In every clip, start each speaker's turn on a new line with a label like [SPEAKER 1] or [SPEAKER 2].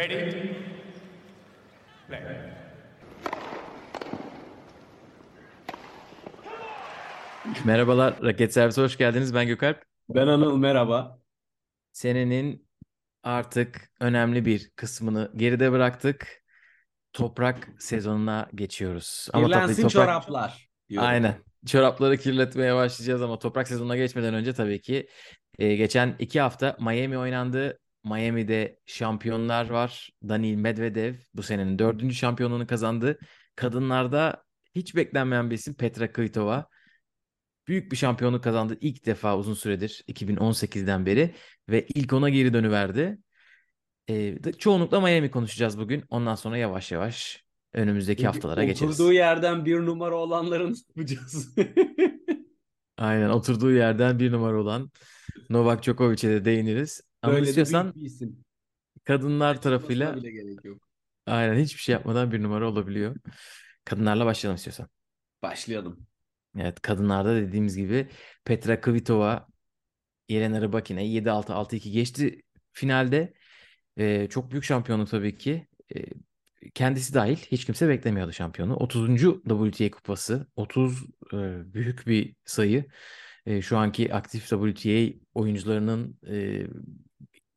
[SPEAKER 1] Ready? Play.
[SPEAKER 2] Merhabalar, Raket Servise hoş geldiniz. Ben Gökalp.
[SPEAKER 3] Ben Anıl merhaba.
[SPEAKER 2] Senenin artık önemli bir kısmını geride bıraktık. Toprak sezonuna geçiyoruz. Ama tabii
[SPEAKER 3] Kirlensin
[SPEAKER 2] toprak...
[SPEAKER 3] çoraplar. diyorum.
[SPEAKER 2] Aynen. Çorapları kirletmeye başlayacağız ama toprak sezonuna geçmeden önce tabii ki e, geçen iki hafta Miami oynandı. Miami'de şampiyonlar var. Daniil Medvedev bu senenin dördüncü şampiyonluğunu kazandı. Kadınlarda hiç beklenmeyen bir isim Petra Kvitova. Büyük bir şampiyonluk kazandı ilk defa uzun süredir 2018'den beri ve ilk ona geri dönüverdi. E, çoğunlukla Miami konuşacağız bugün. Ondan sonra yavaş yavaş önümüzdeki haftalara geçeriz.
[SPEAKER 3] Oturduğu yerden bir numara olanların yapacağız?
[SPEAKER 2] Aynen oturduğu yerden bir numara olan Novak Djokovic'e de değiniriz. Ama
[SPEAKER 3] Böyle de
[SPEAKER 2] istiyorsan
[SPEAKER 3] büyük bir isim.
[SPEAKER 2] kadınlar
[SPEAKER 3] Açıklamasına
[SPEAKER 2] tarafıyla
[SPEAKER 3] bile gerek yok.
[SPEAKER 2] aynen hiçbir şey yapmadan bir numara olabiliyor. Kadınlarla başlayalım istiyorsan.
[SPEAKER 3] Başlayalım.
[SPEAKER 2] Evet kadınlarda dediğimiz gibi Petra Kvitova Yelena Rybakina 7-6 6-2 geçti finalde. Ee, çok büyük şampiyonluk tabii ki. Ee, kendisi dahil hiç kimse beklemiyordu şampiyonu. 30. WTA kupası. 30 e, büyük bir sayı. E, şu anki aktif WTA oyuncularının e,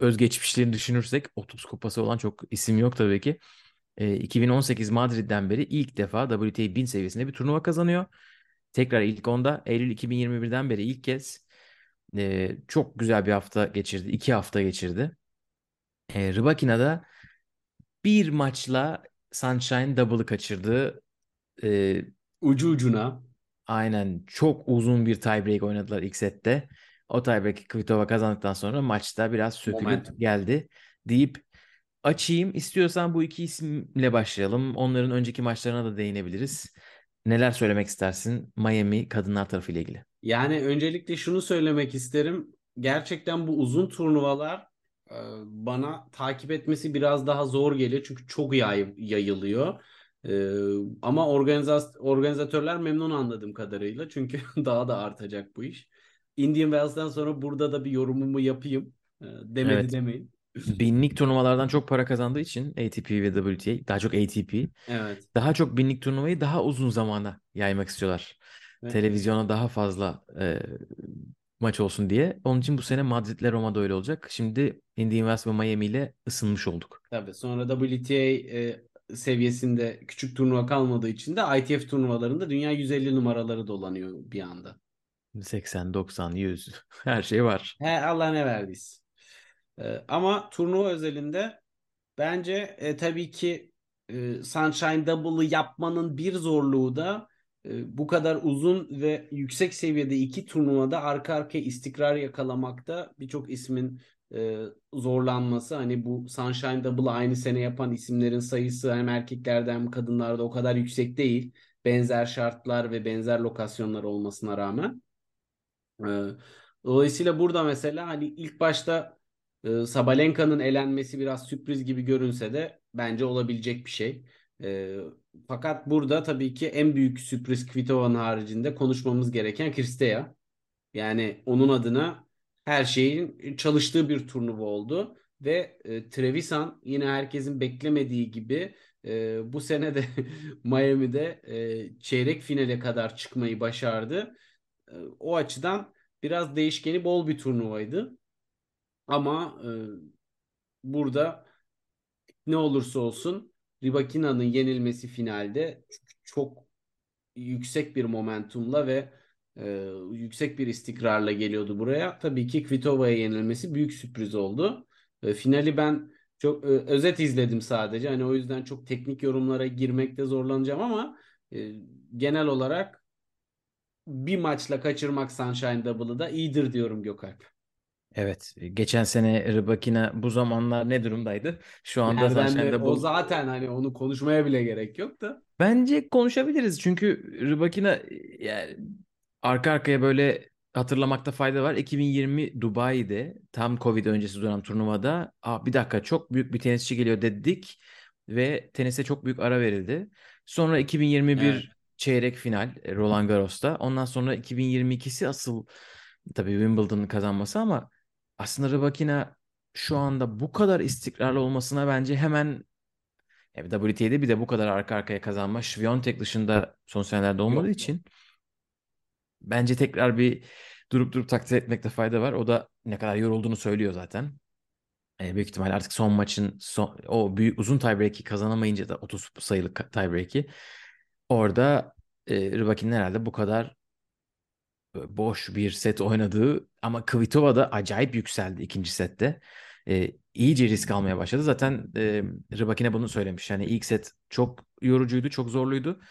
[SPEAKER 2] özgeçmişlerini düşünürsek 30 kupası olan çok isim yok tabii ki. E, 2018 Madrid'den beri ilk defa WTA 1000 seviyesinde bir turnuva kazanıyor. Tekrar ilk onda Eylül 2021'den beri ilk kez e, çok güzel bir hafta geçirdi. iki hafta geçirdi. E, Rybakina da bir maçla Sunshine Double'ı kaçırdı. E,
[SPEAKER 3] Ucu ucuna.
[SPEAKER 2] aynen çok uzun bir tiebreak oynadılar ilk sette. O tiebreak'i Kvitova kazandıktan sonra maçta biraz sökülüp
[SPEAKER 3] Momentum.
[SPEAKER 2] geldi deyip açayım. İstiyorsan bu iki isimle başlayalım. Onların önceki maçlarına da değinebiliriz. Neler söylemek istersin Miami kadınlar tarafıyla ilgili?
[SPEAKER 3] Yani öncelikle şunu söylemek isterim. Gerçekten bu uzun turnuvalar e, bana takip etmesi biraz daha zor geliyor. Çünkü çok yay, yayılıyor. E, ama organiza- organizatörler memnun anladığım kadarıyla. Çünkü daha da artacak bu iş. Indian Wells'ten sonra burada da bir yorumumu yapayım. E, demedi
[SPEAKER 2] Evet.
[SPEAKER 3] demeyin.
[SPEAKER 2] Binlik turnuvalardan çok para kazandığı için ATP ve WTA daha çok ATP
[SPEAKER 3] Evet.
[SPEAKER 2] daha çok binlik turnuvayı daha uzun zamana yaymak istiyorlar.
[SPEAKER 3] Ve-
[SPEAKER 2] Televizyona daha fazla e, maç olsun diye. Onun için bu sene Madrid'le Roma'da öyle olacak. Şimdi Indian Wells ve Miami ile ısınmış olduk.
[SPEAKER 3] Tabii sonra WTA e, seviyesinde küçük turnuva kalmadığı için de ITF turnuvalarında dünya 150 numaraları dolanıyor bir anda.
[SPEAKER 2] 80, 90, 100 her şey var.
[SPEAKER 3] He Allah ne verdiyse. E, ama turnuva özelinde bence e, tabii ki e, Sunshine Double'ı yapmanın bir zorluğu da e, bu kadar uzun ve yüksek seviyede iki turnuvada arka arkaya istikrar yakalamakta birçok ismin e, zorlanması. Hani bu Sunshine Double'ı aynı sene yapan isimlerin sayısı hem erkeklerde hem kadınlarda o kadar yüksek değil. Benzer şartlar ve benzer lokasyonlar olmasına rağmen. Ee, Dolayısıyla burada mesela hani ilk başta e, Sabalenka'nın elenmesi biraz sürpriz gibi görünse de bence olabilecek bir şey. Ee, fakat burada tabii ki en büyük sürpriz Kvitova'nın haricinde konuşmamız gereken Kirstea. Yani onun adına her şeyin çalıştığı bir turnuva oldu ve e, Trevisan yine herkesin beklemediği gibi e, bu sene de Miami'de çeyrek finale kadar çıkmayı başardı. E, o açıdan biraz değişkeni bol bir turnuvaydı. Ama e, burada ne olursa olsun Rybakina'nın yenilmesi finalde çok yüksek bir momentumla ve e, yüksek bir istikrarla geliyordu buraya. Tabii ki Kvitova'ya yenilmesi büyük sürpriz oldu. E, finali ben çok e, özet izledim sadece. Hani o yüzden çok teknik yorumlara girmekte zorlanacağım ama e, genel olarak bir maçla kaçırmak Sunshine Double'ı da iyidir diyorum Gökalp.
[SPEAKER 2] Evet, geçen sene Rybakina bu zamanlar ne durumdaydı? Şu anda
[SPEAKER 3] Nereden
[SPEAKER 2] Sunshine
[SPEAKER 3] de- o
[SPEAKER 2] Double
[SPEAKER 3] zaten hani onu konuşmaya bile gerek yok da.
[SPEAKER 2] Bence konuşabiliriz çünkü Rybakina yani arka arkaya böyle hatırlamakta fayda var. 2020 Dubai'de tam Covid öncesi dönem turnuvada Aa, bir dakika çok büyük bir tenisçi geliyor dedik ve tenise çok büyük ara verildi. Sonra 2021
[SPEAKER 3] Evet.
[SPEAKER 2] Çeyrek final e, Roland Garros'ta. Ondan sonra 2022'si asıl tabii Wimbledon'ın kazanması ama aslında Rybakina şu anda bu kadar istikrarlı olmasına bence hemen e, WTA'de bir de bu kadar arka arkaya kazanma Świątek dışında son senelerde olmadığı için bence tekrar bir durup durup takdir etmekte fayda var. O da ne kadar yorulduğunu söylüyor zaten. E, büyük ihtimal artık son maçın son, o büyük uzun tiebreak'i kazanamayınca da 30 sayılı ka- tiebreak'i orada e, Rybakinin herhalde bu kadar boş bir set oynadığı ama Kvitova da acayip yükseldi ikinci sette. E, iyice risk almaya başladı. Zaten e, Rybakina bunu söylemiş. Yani ilk set çok yorucuydu, çok zorluydu.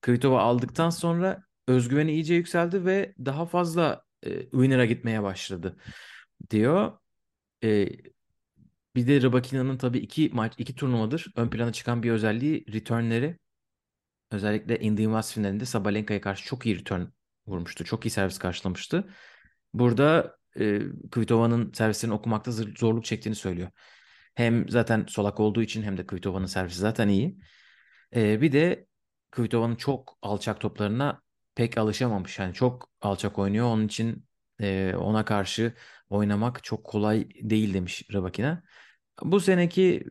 [SPEAKER 2] Kvitova aldıktan sonra özgüveni iyice yükseldi ve daha fazla e, winner'a gitmeye başladı diyor. E, bir de Rybakina'nın tabii iki maç, iki turnuvadır ön plana çıkan bir özelliği returnleri. Özellikle Indian Wells finalinde Sabalenka'ya karşı çok iyi return vurmuştu. Çok iyi servis karşılamıştı. Burada e, Kvitova'nın servislerini okumakta zor- zorluk çektiğini söylüyor. Hem zaten solak olduğu için hem de Kvitova'nın servisi zaten iyi. E, bir de Kvitova'nın çok alçak toplarına pek alışamamış. Yani çok alçak oynuyor. Onun için e, ona karşı oynamak çok kolay değil demiş Rybakina. Bu seneki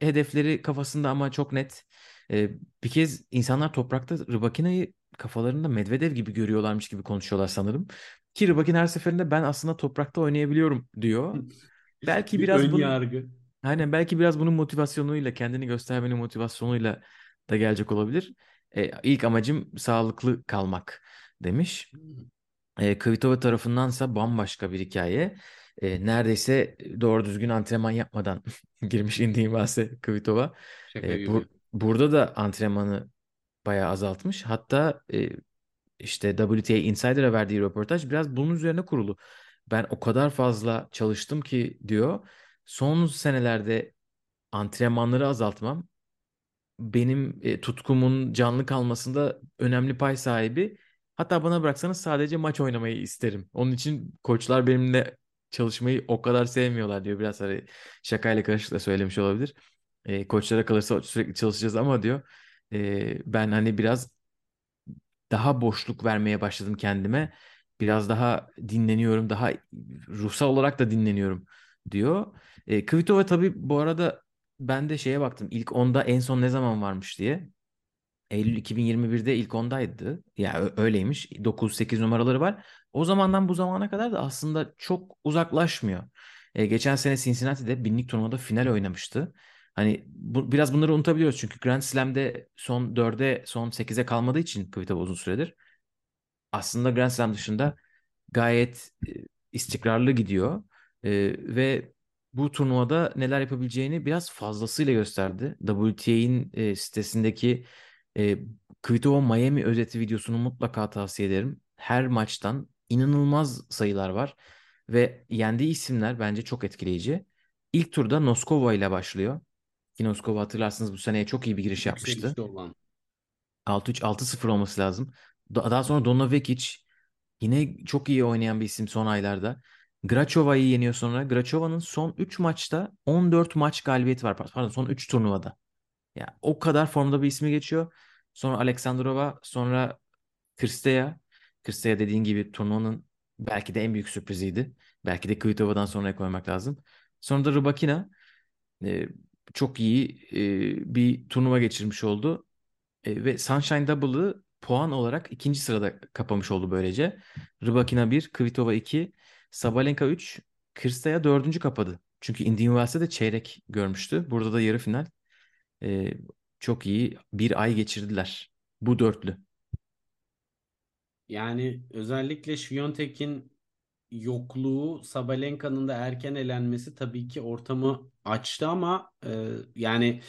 [SPEAKER 2] e, hedefleri kafasında ama çok net. E, bir kez insanlar toprakta Rybakina'yı kafalarında Medvedev gibi görüyorlarmış gibi konuşuyorlar sanırım. Ki Rybakina her seferinde ben aslında toprakta oynayabiliyorum diyor. Belki
[SPEAKER 3] Bir
[SPEAKER 2] biraz
[SPEAKER 3] ön
[SPEAKER 2] bunun
[SPEAKER 3] yargı.
[SPEAKER 2] Aynen belki biraz bunun motivasyonuyla, kendini göstermenin motivasyonuyla da gelecek olabilir. E, ilk amacım sağlıklı kalmak demiş. E, Kvitova tarafındansa bambaşka bir hikaye. E, neredeyse doğru düzgün antrenman yapmadan girmiş Indian Wells'e Kvitova. E, bu, burada da antrenmanı bayağı azaltmış. Hatta e, işte WTA Insider'a verdiği röportaj biraz bunun üzerine kurulu. Ben o kadar fazla çalıştım ki diyor. Son senelerde antrenmanları azaltmam benim e, tutkumun canlı kalmasında önemli pay sahibi. Hatta bana bıraksanız sadece maç oynamayı isterim. Onun için koçlar benimle çalışmayı o kadar sevmiyorlar diyor. Biraz hani şakayla karışık da söylemiş olabilir. E, koçlara kalırsa sürekli çalışacağız ama diyor e, ben hani biraz daha boşluk vermeye başladım kendime. Biraz daha dinleniyorum, daha ruhsal olarak da dinleniyorum diyor. E, Kvitova tabii bu arada ben de şeye baktım. İlk onda en son ne zaman varmış diye. Eylül 2021'de ilk ondaydı. Ya ö- öyleymiş. 9-8 numaraları var. O zamandan bu zamana kadar da aslında çok uzaklaşmıyor. E, geçen sene Cincinnati'de binlik turnuvada final oynamıştı. Hani bu, biraz bunları unutabiliyoruz çünkü Grand Slam'de son 4'e son 8'e kalmadığı için Kvitova uzun süredir. Aslında Grand Slam dışında gayet e, istikrarlı gidiyor. E, ve bu turnuvada neler yapabileceğini biraz fazlasıyla gösterdi. WTA'nin e, sitesindeki e, Kvitova Miami özeti videosunu mutlaka tavsiye ederim. Her maçtan inanılmaz sayılar var ve yendiği isimler bence çok etkileyici. İlk turda Noskova ile başlıyor. Ki Noskova hatırlarsınız bu seneye çok iyi bir giriş yapmıştı.
[SPEAKER 3] Yükselişte olan.
[SPEAKER 2] 6-3 6-0 olması lazım. Da- Daha sonra Donna Vekic yine çok iyi oynayan bir isim son aylarda. Grachova'yı yeniyor sonra. Grachova'nın son 3 maçta 14 maç galibiyeti var. Pardon son 3 turnuvada. Ya o kadar formda bir ismi geçiyor. Sonra Aleksandrova, sonra Kristeya. Kristeya dediğin gibi turnuvanın belki de en büyük sürpriziydi. Belki de Kvitova'dan sonraya koymak lazım. Sonra da Rybakina e, çok iyi e, bir turnuva geçirmiş oldu. E, ve Sunshine Double'ı puan olarak ikinci sırada kapamış oldu böylece. Rybakina 1, Kvitova 2, Sabalenka 3, Kristaya dördüncü kapadı. Çünkü Indian Wells'te de çeyrek görmüştü. Burada da yarı final. E, çok iyi bir ay geçirdiler. Bu dörtlü.
[SPEAKER 3] Yani özellikle Świątek'in yokluğu, Sabalenka'nın da erken elenmesi tabii ki ortamı açtı ama e, yani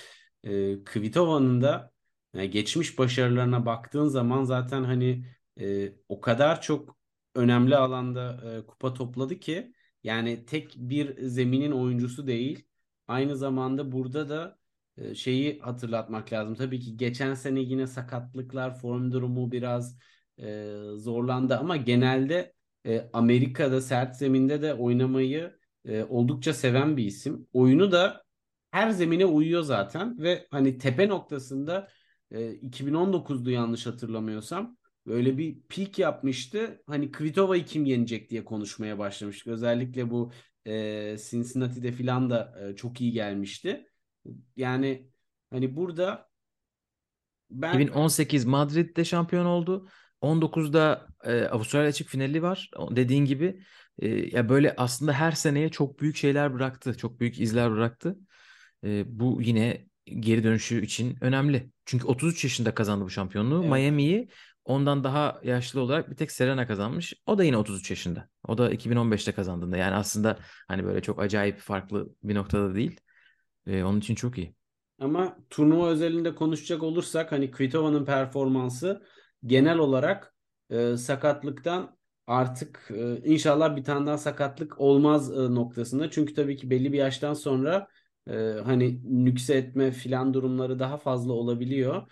[SPEAKER 3] e, Kvitova'nın da yani geçmiş başarılarına baktığın zaman zaten hani e, o kadar çok önemli alanda e, kupa topladı ki yani tek bir zeminin oyuncusu değil. Aynı zamanda burada da e, şeyi hatırlatmak lazım. Tabii ki geçen sene yine sakatlıklar, form durumu biraz e, zorlandı ama genelde e, Amerika'da sert zeminde de oynamayı e, oldukça seven bir isim. Oyunu da her zemine uyuyor zaten ve hani tepe noktasında e, 2019'du yanlış hatırlamıyorsam böyle bir peak yapmıştı. Hani Kvitova'yı kim yenecek diye konuşmaya başlamıştık. Özellikle bu e, Cincinnati'de filan da e, çok iyi gelmişti. Yani hani burada ben
[SPEAKER 2] 2018 Madrid'de şampiyon oldu. 19'da e, Avustralya açık finali var. Dediğin gibi e, ya böyle aslında her seneye çok büyük şeyler bıraktı. Çok büyük izler bıraktı. E, bu yine geri dönüşü için önemli. Çünkü 33 yaşında kazandı bu şampiyonluğu.
[SPEAKER 3] Evet.
[SPEAKER 2] Miami'yi ondan daha yaşlı olarak bir tek Serena kazanmış. O da yine 33 yaşında. O da 2015'te kazandığında. Yani aslında hani böyle çok acayip farklı bir noktada değil. E, onun için çok iyi.
[SPEAKER 3] Ama turnuva özelinde konuşacak olursak hani Kvitova'nın performansı genel olarak e, sakatlıktan artık e, inşallah bir tane daha sakatlık olmaz e, noktasında. Çünkü tabii ki belli bir yaştan sonra e, hani nükse etme filan durumları daha fazla olabiliyor.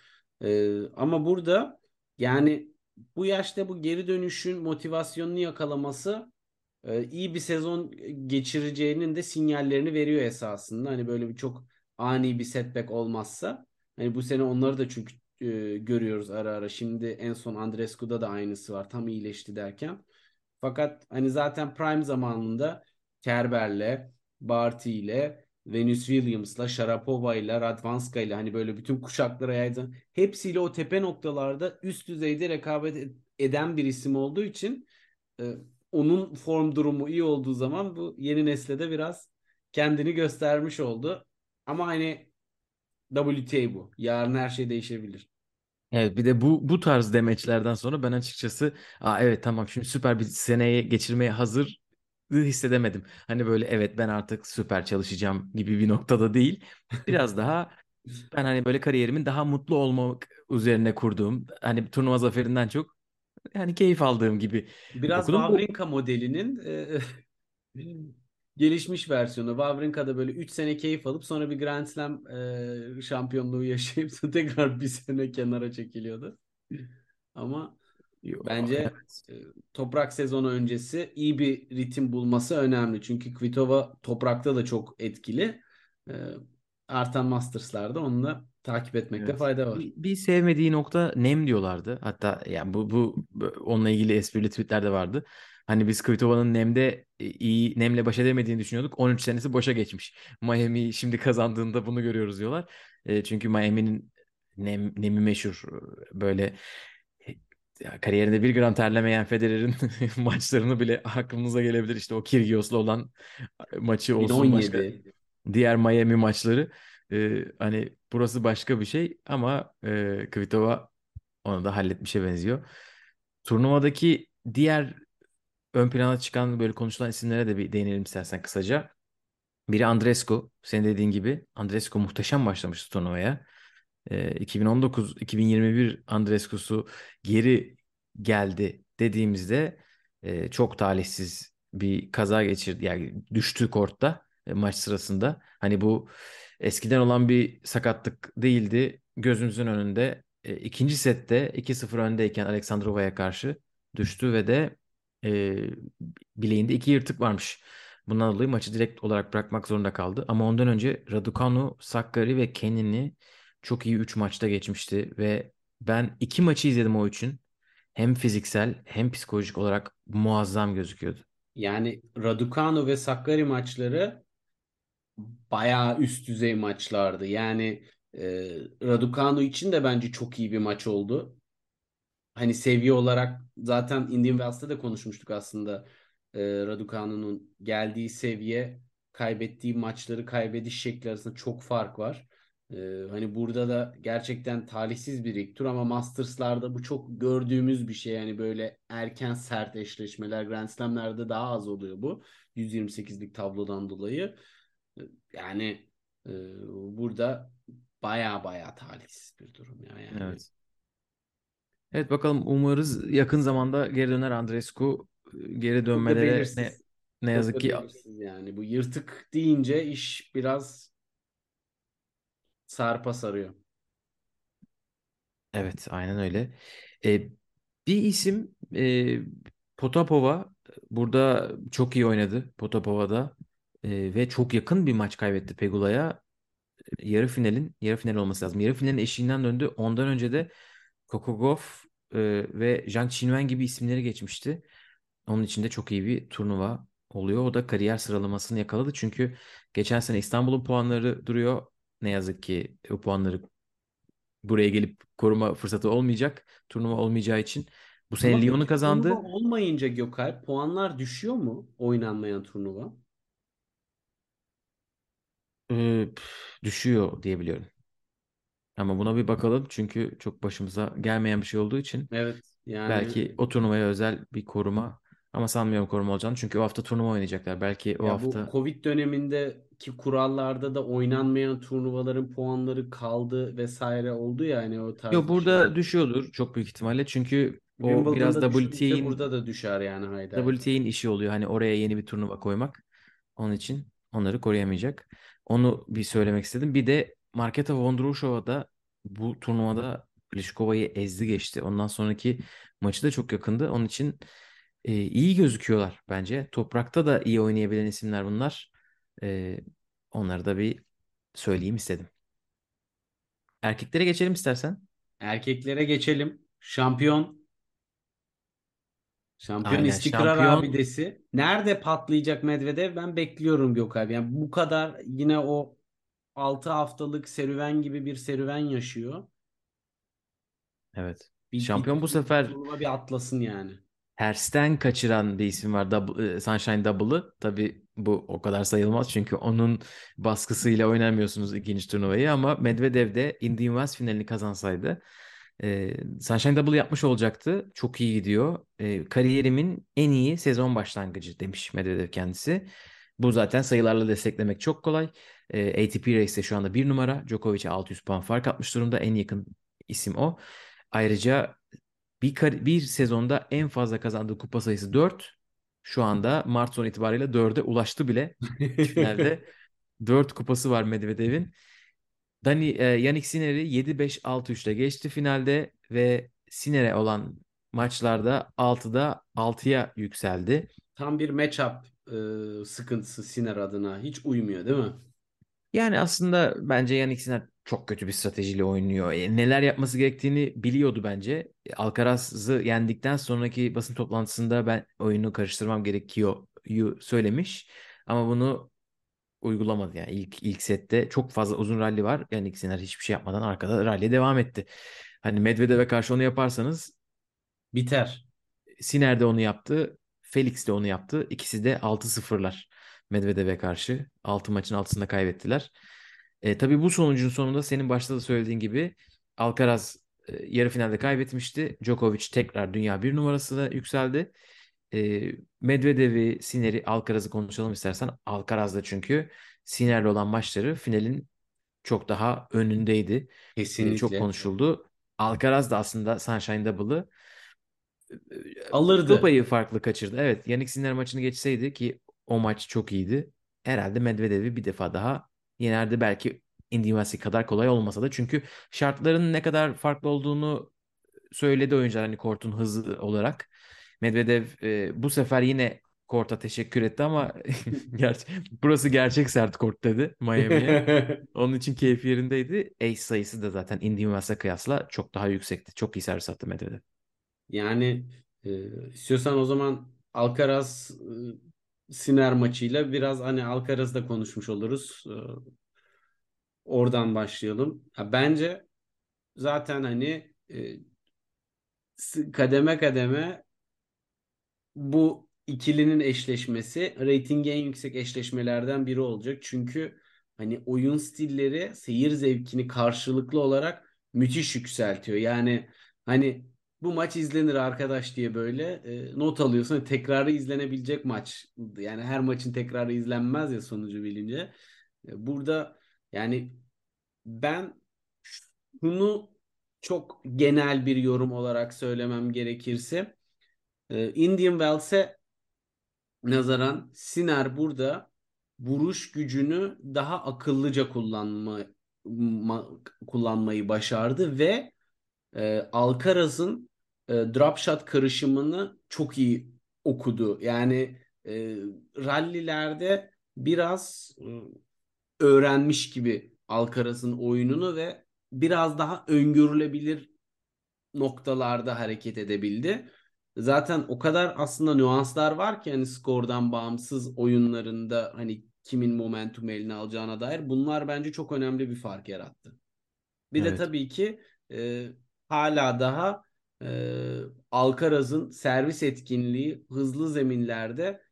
[SPEAKER 3] Ama burada yani bu yaşta bu geri dönüşün motivasyonunu yakalaması iyi bir sezon geçireceğinin de sinyallerini veriyor esasında. Hani böyle bir çok ani bir setback olmazsa. Hani bu sene onları da çünkü e, görüyoruz ara ara. Şimdi en son Andrescu'da da aynısı var. Tam iyileşti derken. Fakat hani zaten prime zamanında Kerber'le, Barty'yle, Venus Williams'la, Sharapova'yla, Radvanska'yla hani böyle bütün kuşaklara yaydı. Hepsiyle o tepe noktalarda üst düzeyde rekabet ed- eden bir isim olduğu için e, onun form durumu iyi olduğu zaman bu yeni nesle de biraz kendini göstermiş oldu. Ama hani WTA bu. Yarın her şey değişebilir.
[SPEAKER 2] Evet bir de bu bu tarz demeçlerden sonra ben açıkçası Aa, evet tamam şimdi süper bir seneye geçirmeye hazır hissedemedim. Hani böyle evet ben artık süper çalışacağım gibi bir noktada değil. Biraz daha ben hani böyle kariyerimin daha mutlu olmak üzerine kurduğum hani turnuva zaferinden çok yani keyif aldığım gibi
[SPEAKER 3] Biraz
[SPEAKER 2] okudum.
[SPEAKER 3] Wawrinka modelinin e, gelişmiş versiyonu. Wawrinka'da böyle 3 sene keyif alıp sonra bir Grand Slam e, şampiyonluğu yaşayıp sonra tekrar bir sene kenara çekiliyordu. Ama
[SPEAKER 2] Yo,
[SPEAKER 3] bence
[SPEAKER 2] evet.
[SPEAKER 3] e, toprak sezonu öncesi iyi bir ritim bulması önemli. Çünkü Kvitova toprakta da çok etkili. E, artan Masters'larda onu da takip etmekte
[SPEAKER 2] Evet.
[SPEAKER 3] fayda var.
[SPEAKER 2] Bir, bir sevmediği nokta nem diyorlardı. Hatta yani bu bu- onunla ilgili esprili tweetler de vardı. Hani biz Kvitova'nın nemde e, iyi nemle baş edemediğini düşünüyorduk. 13 senesi boşa geçmiş. Miami şimdi kazandığında bunu görüyoruz diyorlar. E, çünkü Miami'nin nem, nemi meşhur. Böyle e, ya kariyerinde bir gram terlemeyen Federer'in maçlarını bile aklımıza gelebilir. İşte o Kyrgios'la olan maçı olsun başka
[SPEAKER 3] 2017.
[SPEAKER 2] diğer Miami maçları. E, hani burası başka bir şey ama e, Kvitova onu da halletmişe benziyor. Turnuvadaki diğer ön plana çıkan böyle konuşulan isimlere de bir değinelim istersen kısaca. Biri Andrescu. Senin dediğin gibi Andrescu muhteşem başlamıştı turnuvaya. Ee, 2019-2021 Andrescu'su geri geldi dediğimizde e, çok talihsiz bir kaza geçirdi. Yani düştü kortta e, maç sırasında. Hani bu eskiden olan bir sakatlık değildi. Gözümüzün önünde e, ikinci sette 2-0 öndeyken Aleksandrova'ya karşı düştü ve de e, bileğinde iki yırtık varmış. Bundan dolayı maçı direkt olarak bırakmak zorunda kaldı. Ama ondan önce Raducanu, Sakkari ve Kenin'i çok iyi 3 maçta geçmişti ve ben iki maçı izledim o için. Hem fiziksel hem psikolojik olarak muazzam gözüküyordu.
[SPEAKER 3] Yani Raducanu ve Sakkari maçları bayağı üst düzey maçlardı. Yani e, Raducanu için de bence çok iyi bir maç oldu. Hani seviye olarak zaten Indian Wells'ta da konuşmuştuk aslında. E, Raducanu'nun geldiği seviye, kaybettiği maçları kaybediş şekli arasında çok fark var. E, hani burada da gerçekten talihsiz bir ilk tur ama Masters'larda bu çok gördüğümüz bir şey. Yani böyle erken sert eşleşmeler Grand Slam'lerde daha az oluyor bu. 128'lik tablodan dolayı. Yani e, burada baya baya talihsiz bir durum ya yani.
[SPEAKER 2] Evet. Evet bakalım umarız yakın zamanda geri döner Andrescu. Geri dönmelere ne ne yazık ki
[SPEAKER 3] yani. Bu yırtık deyince iş biraz sarpa sarıyor.
[SPEAKER 2] evet aynen öyle. E, bir isim e, Potapova burada çok iyi oynadı Potapova'da E, ve çok yakın bir maç kaybetti Pegula'ya. Yarı finalin yarı final olması lazım. Yarı finalin eşiğinden döndü. Ondan önce de Kokogov e, ve Zhang Qinwen gibi isimleri geçmişti. Onun için de çok iyi bir turnuva oluyor. O da kariyer sıralamasını yakaladı. Çünkü geçen sene İstanbul'un puanları duruyor. Ne yazık ki o puanları buraya gelip koruma fırsatı olmayacak. Turnuva olmayacağı için. Bu sene
[SPEAKER 3] Ama
[SPEAKER 2] Lyon'u kazandı.
[SPEAKER 3] turnuva olmayınca Gökalp puanlar düşüyor mu oynanmayan turnuva?
[SPEAKER 2] Ee, düşüyor diye biliyorum. Ama buna bir bakalım çünkü çok başımıza gelmeyen bir şey olduğu için
[SPEAKER 3] Evet yani
[SPEAKER 2] belki o turnuvaya özel bir koruma ama sanmıyorum koruma olacağını çünkü o hafta turnuva oynayacaklar. Belki o
[SPEAKER 3] ya
[SPEAKER 2] hafta
[SPEAKER 3] bu Covid dönemindeki kurallarda da oynanmayan turnuvaların puanları kaldı vesaire oldu ya hani o tarz
[SPEAKER 2] Yok burada
[SPEAKER 3] şey.
[SPEAKER 2] düşüyordur çok büyük ihtimalle çünkü o biraz WTA'in
[SPEAKER 3] burada da düşer yani haydi.
[SPEAKER 2] WTA'in işi oluyor. Hani oraya yeni bir turnuva koymak. Onun için onları koruyamayacak. Onu bir söylemek istedim. Bir de Marketa Vondroushova da bu turnuvada Pliškova'yı ezdi geçti. Ondan sonraki maçı da çok yakındı. Onun için e, iyi gözüküyorlar bence. Toprakta da iyi oynayabilen isimler bunlar. E, onları da bir söyleyeyim istedim. Erkeklere geçelim istersen.
[SPEAKER 3] Erkeklere geçelim. Şampiyon Şampiyon
[SPEAKER 2] Aynen
[SPEAKER 3] istikrar
[SPEAKER 2] şampiyon
[SPEAKER 3] abidesi. Nerede patlayacak Medvedev? Ben bekliyorum Gökalp. Yani bu kadar yine o 6 haftalık serüven gibi bir serüven yaşıyor.
[SPEAKER 2] evet.
[SPEAKER 3] Bir, bir,
[SPEAKER 2] Şampiyon bu
[SPEAKER 3] bir
[SPEAKER 2] sefer
[SPEAKER 3] turnuva bir atlasın yani.
[SPEAKER 2] tersten kaçıran bir isim var. Double, Sunshine Double'ı. Tabii bu o kadar sayılmaz çünkü onun baskısıyla oynamıyorsunuz ikinci turnuvayı ama Medvedev de Indian Wells finalini kazansaydı e, Sunshine Double yapmış olacaktı. Çok iyi gidiyor. E, kariyerimin en iyi sezon başlangıcı demiş Medvedev kendisi. Bu zaten sayılarla desteklemek çok kolay. E, ATP Race'te şu anda bir numara. Djokovic'e 600 puan fark atmış durumda. En yakın isim o. Ayrıca bir, kar- bir sezonda en fazla kazandığı kupa sayısı 4. Şu anda Mart sonu itibariyle 4'e ulaştı bile. Finalde 4 kupası var Medvedev'in. Dani, e, Yannick Sinner'i 7-5-6-3 ile geçti finalde ve Sinner'e olan maçlarda 6'da 6'ya yükseldi.
[SPEAKER 3] Tam bir matchup e, sıkıntısı Sinner adına. Hiç uymuyor değil mi?
[SPEAKER 2] Yani aslında bence Yannick çok kötü bir stratejiyle oynuyor. E, neler yapması gerektiğini biliyordu bence. E, Alcaraz'ı yendikten sonraki basın toplantısında ben oyunu karıştırmam gerekiyor söylemiş. Ama bunu uygulamadı yani ilk ilk sette çok fazla uzun rally var. Yannick Sinner hiçbir şey yapmadan arkada rally'e devam etti. Hani Medvedev'e karşı onu yaparsanız
[SPEAKER 3] Biter.
[SPEAKER 2] Sinner de onu yaptı. Felix de onu yaptı. İkisi de 6-0'lar Medvedev'e karşı. 6 maçın 6'sında kaybettiler. E, tabii bu sonucun sonunda senin başta da söylediğin gibi Alcaraz e, yarı finalde kaybetmişti. Djokovic tekrar dünya bir numarasına yükseldi. E, Medvedev'i, Sinner'i, Alcaraz'ı konuşalım istersen. Alcaraz'da çünkü Sinner'le olan maçları finalin çok daha önündeydi. E, çok
[SPEAKER 3] Kesinlikle.
[SPEAKER 2] konuşuldu. Alcaraz da aslında Sunshine Double'ı
[SPEAKER 3] Alırdı.
[SPEAKER 2] Kıl payı farklı kaçırdı. Evet, Yannick Sinner maçını geçseydi ki o maç çok iyiydi. Herhalde Medvedev'i bir defa daha yenerdi. Belki Wells kadar kolay olmasa da. Çünkü şartların ne kadar farklı olduğunu söyledi oyuncular hani kortun hızı olarak. Medvedev e, bu sefer yine korta teşekkür etti ama ger burası gerçek sert kort dedi Miami'ye. Onun için keyfi yerindeydi. Ace sayısı da zaten Indian kıyasla çok daha yüksekti. Çok iyi servis attı Medvedev.
[SPEAKER 3] Yani e, istiyorsan o zaman Alcaraz e, Sinner maçıyla biraz hani Alcaraz'da konuşmuş oluruz. E, oradan başlayalım. Ha, bence zaten hani e, kademe kademe bu ikilinin eşleşmesi reytingi en yüksek eşleşmelerden biri olacak. Çünkü hani oyun stilleri seyir zevkini karşılıklı olarak müthiş yükseltiyor. Yani hani bu maç izlenir arkadaş diye böyle e, not alıyorsun. Hani Tekrarı izlenebilecek maç. Yani her maçın tekrarı izlenmez ya sonucu bilince. E, burada yani ben şunu çok genel bir yorum olarak söylemem gerekirse e, Indian Wells'e nazaran Sinner burada vuruş gücünü daha akıllıca kullanma, ma- kullanmayı başardı ve e, Alcaraz'ın e, drop shot karışımını çok iyi okudu. Yani e, rallilerde biraz e, öğrenmiş gibi Alcaraz'ın oyununu ve biraz daha öngörülebilir noktalarda hareket edebildi. zaten o kadar aslında nüanslar var ki hani skordan bağımsız oyunlarında hani kimin momentum eline alacağına dair bunlar bence çok önemli bir fark yarattı. Bir de
[SPEAKER 2] Evet.
[SPEAKER 3] tabii ki e, hala daha e, Alcaraz'ın servis etkinliği hızlı zeminlerde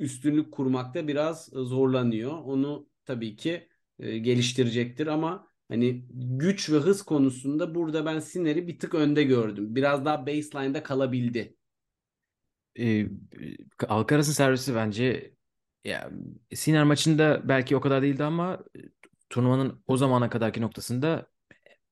[SPEAKER 3] üstünlük kurmakta biraz zorlanıyor. Onu tabii ki e, geliştirecektir ama hani güç ve hız konusunda burada ben Sinner'i bir tık önde gördüm. Biraz daha baseline'da kalabildi.
[SPEAKER 2] Ee, Alcaraz'ın servisi bence ya Sinner maçında belki o kadar değildi ama e, turnuvanın o zamana kadarki noktasında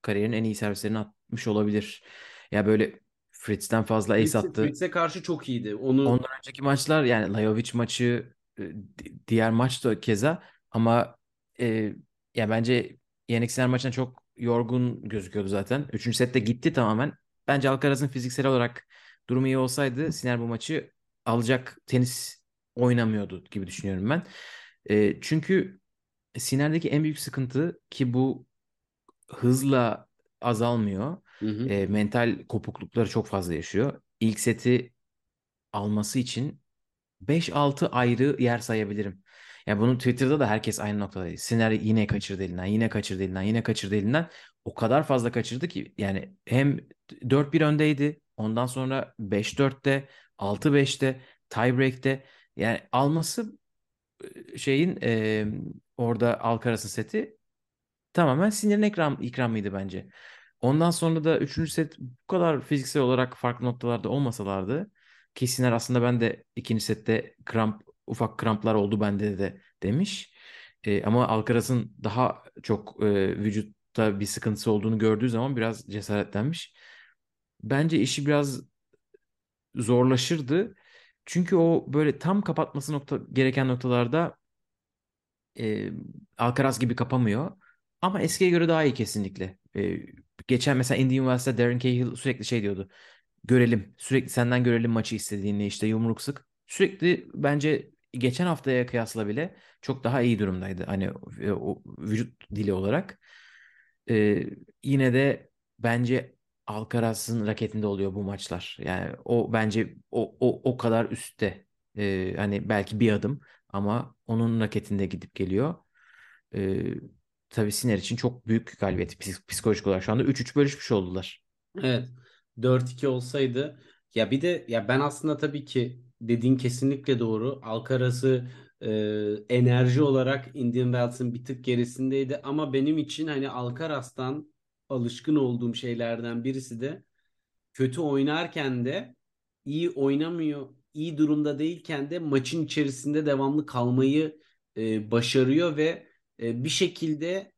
[SPEAKER 2] kariyerin en iyi servislerini atmış olabilir. Ya böyle Fritz'ten fazla ace
[SPEAKER 3] Fritz'e
[SPEAKER 2] attı.
[SPEAKER 3] Fritz'e karşı çok iyiydi. Onu
[SPEAKER 2] Ondan önceki maçlar yani Lajovic maçı e, di- diğer maç da keza ama e, ya bence Yannick Sinner maçına çok yorgun gözüküyordu zaten. Üçüncü sette gitti tamamen. Bence Alcaraz'ın fiziksel olarak durumu iyi olsaydı Sinner bu maçı alacak tenis oynamıyordu gibi düşünüyorum ben. E, çünkü Sinner'deki en büyük sıkıntı ki bu hızla azalmıyor.
[SPEAKER 3] Hı hı.
[SPEAKER 2] E, mental kopuklukları çok fazla yaşıyor. İlk seti alması için 5-6 ayrı yer sayabilirim. Ya bunu Twitter'da da herkes aynı noktadaydı. Sinner yine kaçırdı elinden, yine kaçırdı elinden, yine kaçırdı elinden. O kadar fazla kaçırdı ki yani hem 4-1 öndeydi. Ondan sonra 5-4'te, 6-5'te, tiebreak'te yani alması şeyin e, orada Alcaraz'ın seti tamamen Sinner'in ikram, ikramıydı bence. Ondan sonra da 3. set bu kadar fiziksel olarak farklı noktalarda olmasalardı ki Sinner aslında ben de ikinci sette kramp ufak kramplar oldu bende de demiş. E, ama Alcaraz'ın daha çok e, vücutta bir sıkıntısı olduğunu gördüğü zaman biraz cesaretlenmiş. Bence işi biraz zorlaşırdı. Çünkü o böyle tam kapatması nokta gereken noktalarda e, Alcaraz gibi kapamıyor. Ama eskiye göre daha iyi kesinlikle. E, geçen mesela Indian Wells'te Darren Cahill sürekli şey diyordu. Görelim. Sürekli senden görelim maçı istediğini işte yumruk sık. Sürekli bence geçen haftaya kıyasla bile çok daha iyi durumdaydı. Hani e, o vücut dili olarak. E, yine de bence Alcaraz'ın raketinde oluyor bu maçlar. Yani o bence o o o kadar üstte. E, hani belki bir adım ama onun raketinde gidip geliyor. E, tabii Sinner için çok büyük galibiyet psik- psikolojik olarak. Şu anda 3-3 bölüşmüş oldular.
[SPEAKER 3] Evet. 4-2 olsaydı ya bir de ya ben aslında tabii ki dediğin kesinlikle doğru. Alcaraz'ı e, enerji olarak Indian Wells'ın bir tık gerisindeydi ama benim için hani Alcaraz'tan alışkın olduğum şeylerden birisi de kötü oynarken de iyi oynamıyor, iyi durumda değilken de maçın içerisinde devamlı kalmayı e, başarıyor ve e, bir şekilde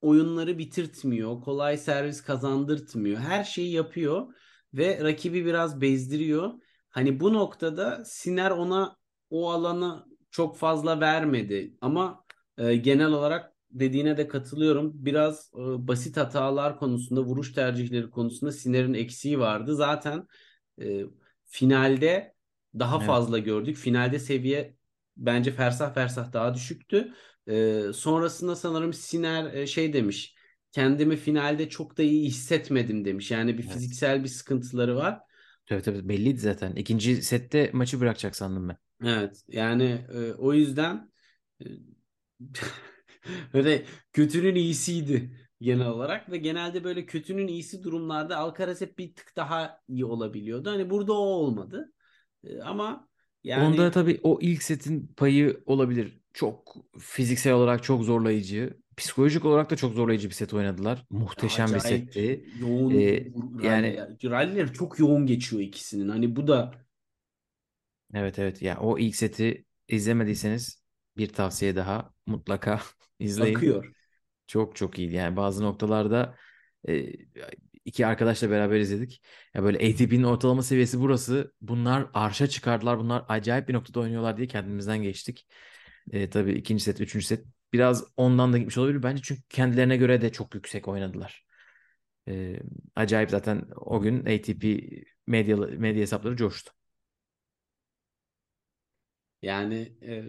[SPEAKER 3] oyunları bitirtmiyor, kolay servis kazandırtmıyor. Her şeyi yapıyor ve rakibi biraz bezdiriyor. Hani bu noktada Siner ona o alanı çok fazla vermedi ama e, genel olarak dediğine de katılıyorum. Biraz e, basit hatalar konusunda, vuruş tercihleri konusunda Siner'in eksiği vardı. Zaten e, finalde daha
[SPEAKER 2] Evet.
[SPEAKER 3] fazla gördük. Finalde seviye bence fersah fersah daha düşüktü. E, sonrasında sanırım Siner e, şey demiş. Kendimi finalde çok da iyi hissetmedim demiş. Yani bir
[SPEAKER 2] Evet.
[SPEAKER 3] fiziksel bir sıkıntıları var.
[SPEAKER 2] Tabii tabii belliydi zaten. İkinci sette maçı bırakacak sandım ben.
[SPEAKER 3] Evet yani e, o yüzden e, böyle kötünün iyisiydi genel olarak ve genelde böyle kötünün iyisi durumlarda Alcaraz hep bir tık daha iyi olabiliyordu. Hani burada o olmadı. E, ama yani
[SPEAKER 2] Onda tabii o ilk setin payı olabilir. Çok fiziksel olarak çok zorlayıcı. Psikolojik olarak da çok zorlayıcı bir set oynadılar. Muhteşem bir
[SPEAKER 3] acayip
[SPEAKER 2] setti.
[SPEAKER 3] yoğun
[SPEAKER 2] Ee,
[SPEAKER 3] yani
[SPEAKER 2] yani
[SPEAKER 3] ralliler çok yoğun geçiyor ikisinin. Hani bu da
[SPEAKER 2] evet evet ya o ilk seti izlemediyseniz bir tavsiye daha mutlaka izleyin.
[SPEAKER 3] akıyor.
[SPEAKER 2] Çok çok iyiydi. Yani bazı noktalarda e, iki arkadaşla beraber izledik. Ya böyle ATP'nin ortalama seviyesi burası. Bunlar arşa çıkardılar. Bunlar acayip bir noktada oynuyorlar diye kendimizden geçtik. E, tabii ikinci set, üçüncü set biraz ondan da gitmiş olabilir. Bence çünkü kendilerine göre de çok yüksek oynadılar. E, acayip zaten o gün ATP medya, medya hesapları coştu.
[SPEAKER 3] Yani e,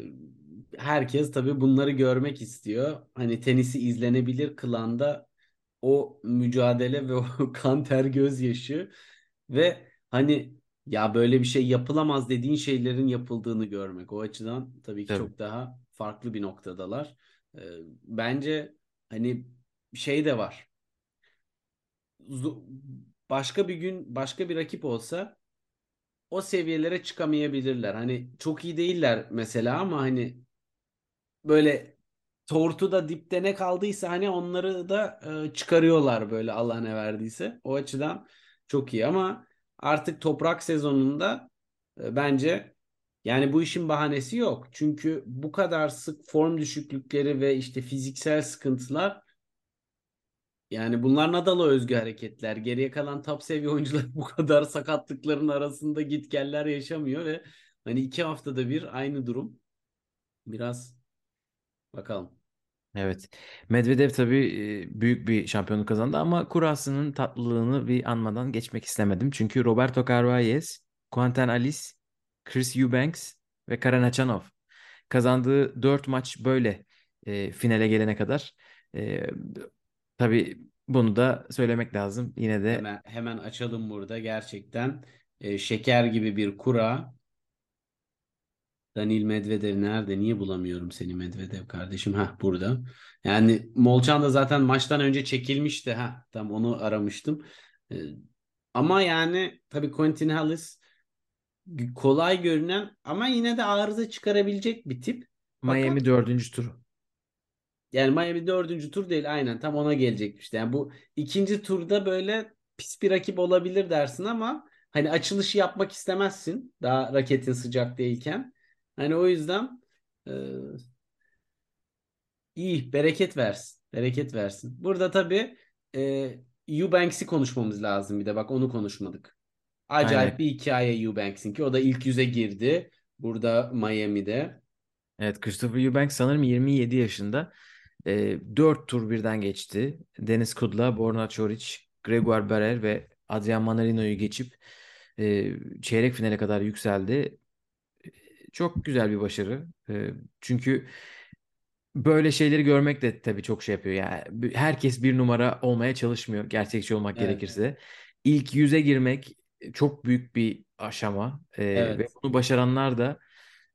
[SPEAKER 3] herkes tabii bunları görmek istiyor. Hani tenisi izlenebilir kılan da o mücadele ve o kan ter gözyaşı ve hani ya böyle bir şey yapılamaz dediğin şeylerin yapıldığını görmek. O açıdan tabii ki
[SPEAKER 2] Tabii.
[SPEAKER 3] çok daha farklı bir noktadalar. Ee, bence hani şey de var. Zo- Başka bir gün başka bir rakip olsa o seviyelere çıkamayabilirler. Hani çok iyi değiller mesela ama hani böyle tortu da dipte ne kaldıysa hani onları da e, çıkarıyorlar böyle Allah ne verdiyse. O açıdan çok iyi ama artık toprak sezonunda e, bence yani bu işin bahanesi yok. Çünkü bu kadar sık form düşüklükleri ve işte fiziksel sıkıntılar yani bunlar Nadal'a özgü hareketler. Geriye kalan top seviye oyuncular bu kadar sakatlıkların arasında gitgeller yaşamıyor ve hani iki haftada bir aynı durum. Biraz bakalım.
[SPEAKER 2] Evet. Medvedev tabii büyük bir şampiyonluk kazandı ama kurasının tatlılığını bir anmadan geçmek istemedim. Çünkü Roberto Carvalhes, Quentin Alice, Chris Eubanks ve Karen Khachanov kazandığı 4 maç böyle e, finale gelene kadar. E, tabii bunu da söylemek lazım. Yine de
[SPEAKER 3] Hemen hemen açalım burada gerçekten e, şeker gibi bir kura. Danil Medvedev nerede? Niye bulamıyorum seni Medvedev kardeşim? Ha burada. Yani Molchan da zaten maçtan önce çekilmişti. Ha tam onu aramıştım. E, ama yani tabii Quentin Halys kolay görünen ama yine de arıza çıkarabilecek bir tip. Fakat
[SPEAKER 2] Miami dördüncü tur.
[SPEAKER 3] yani Miami dördüncü tur değil aynen tam ona gelecekti işte. Yani bu ikinci turda böyle pis bir rakip olabilir dersin ama hani açılışı yapmak istemezsin daha raketin sıcak değilken. Hani o yüzden e, iyi bereket versin. Bereket versin. Burada tabii e, Eubanks'i konuşmamız lazım bir de bak onu konuşmadık. Acayip
[SPEAKER 2] Aynen.
[SPEAKER 3] bir hikaye Eubanks'in ki o da ilk yüze girdi. Burada Miami'de.
[SPEAKER 2] Evet Christopher Eubanks sanırım 27 yaşında. E, 4 tur birden geçti. Deniz Kudla, Borna Çoric, Gregor Barer ve Adrian Manarino'yu geçip e, çeyrek finale kadar yükseldi. E, Çok güzel bir başarı. E, çünkü böyle şeyleri görmek de tabii çok şey yapıyor. Yani herkes bir numara olmaya çalışmıyor. Gerçekçi olmak
[SPEAKER 3] Evet.
[SPEAKER 2] gerekirse. İlk yüze girmek çok büyük bir aşama. E, ve
[SPEAKER 3] Evet.
[SPEAKER 2] bunu başaranlar da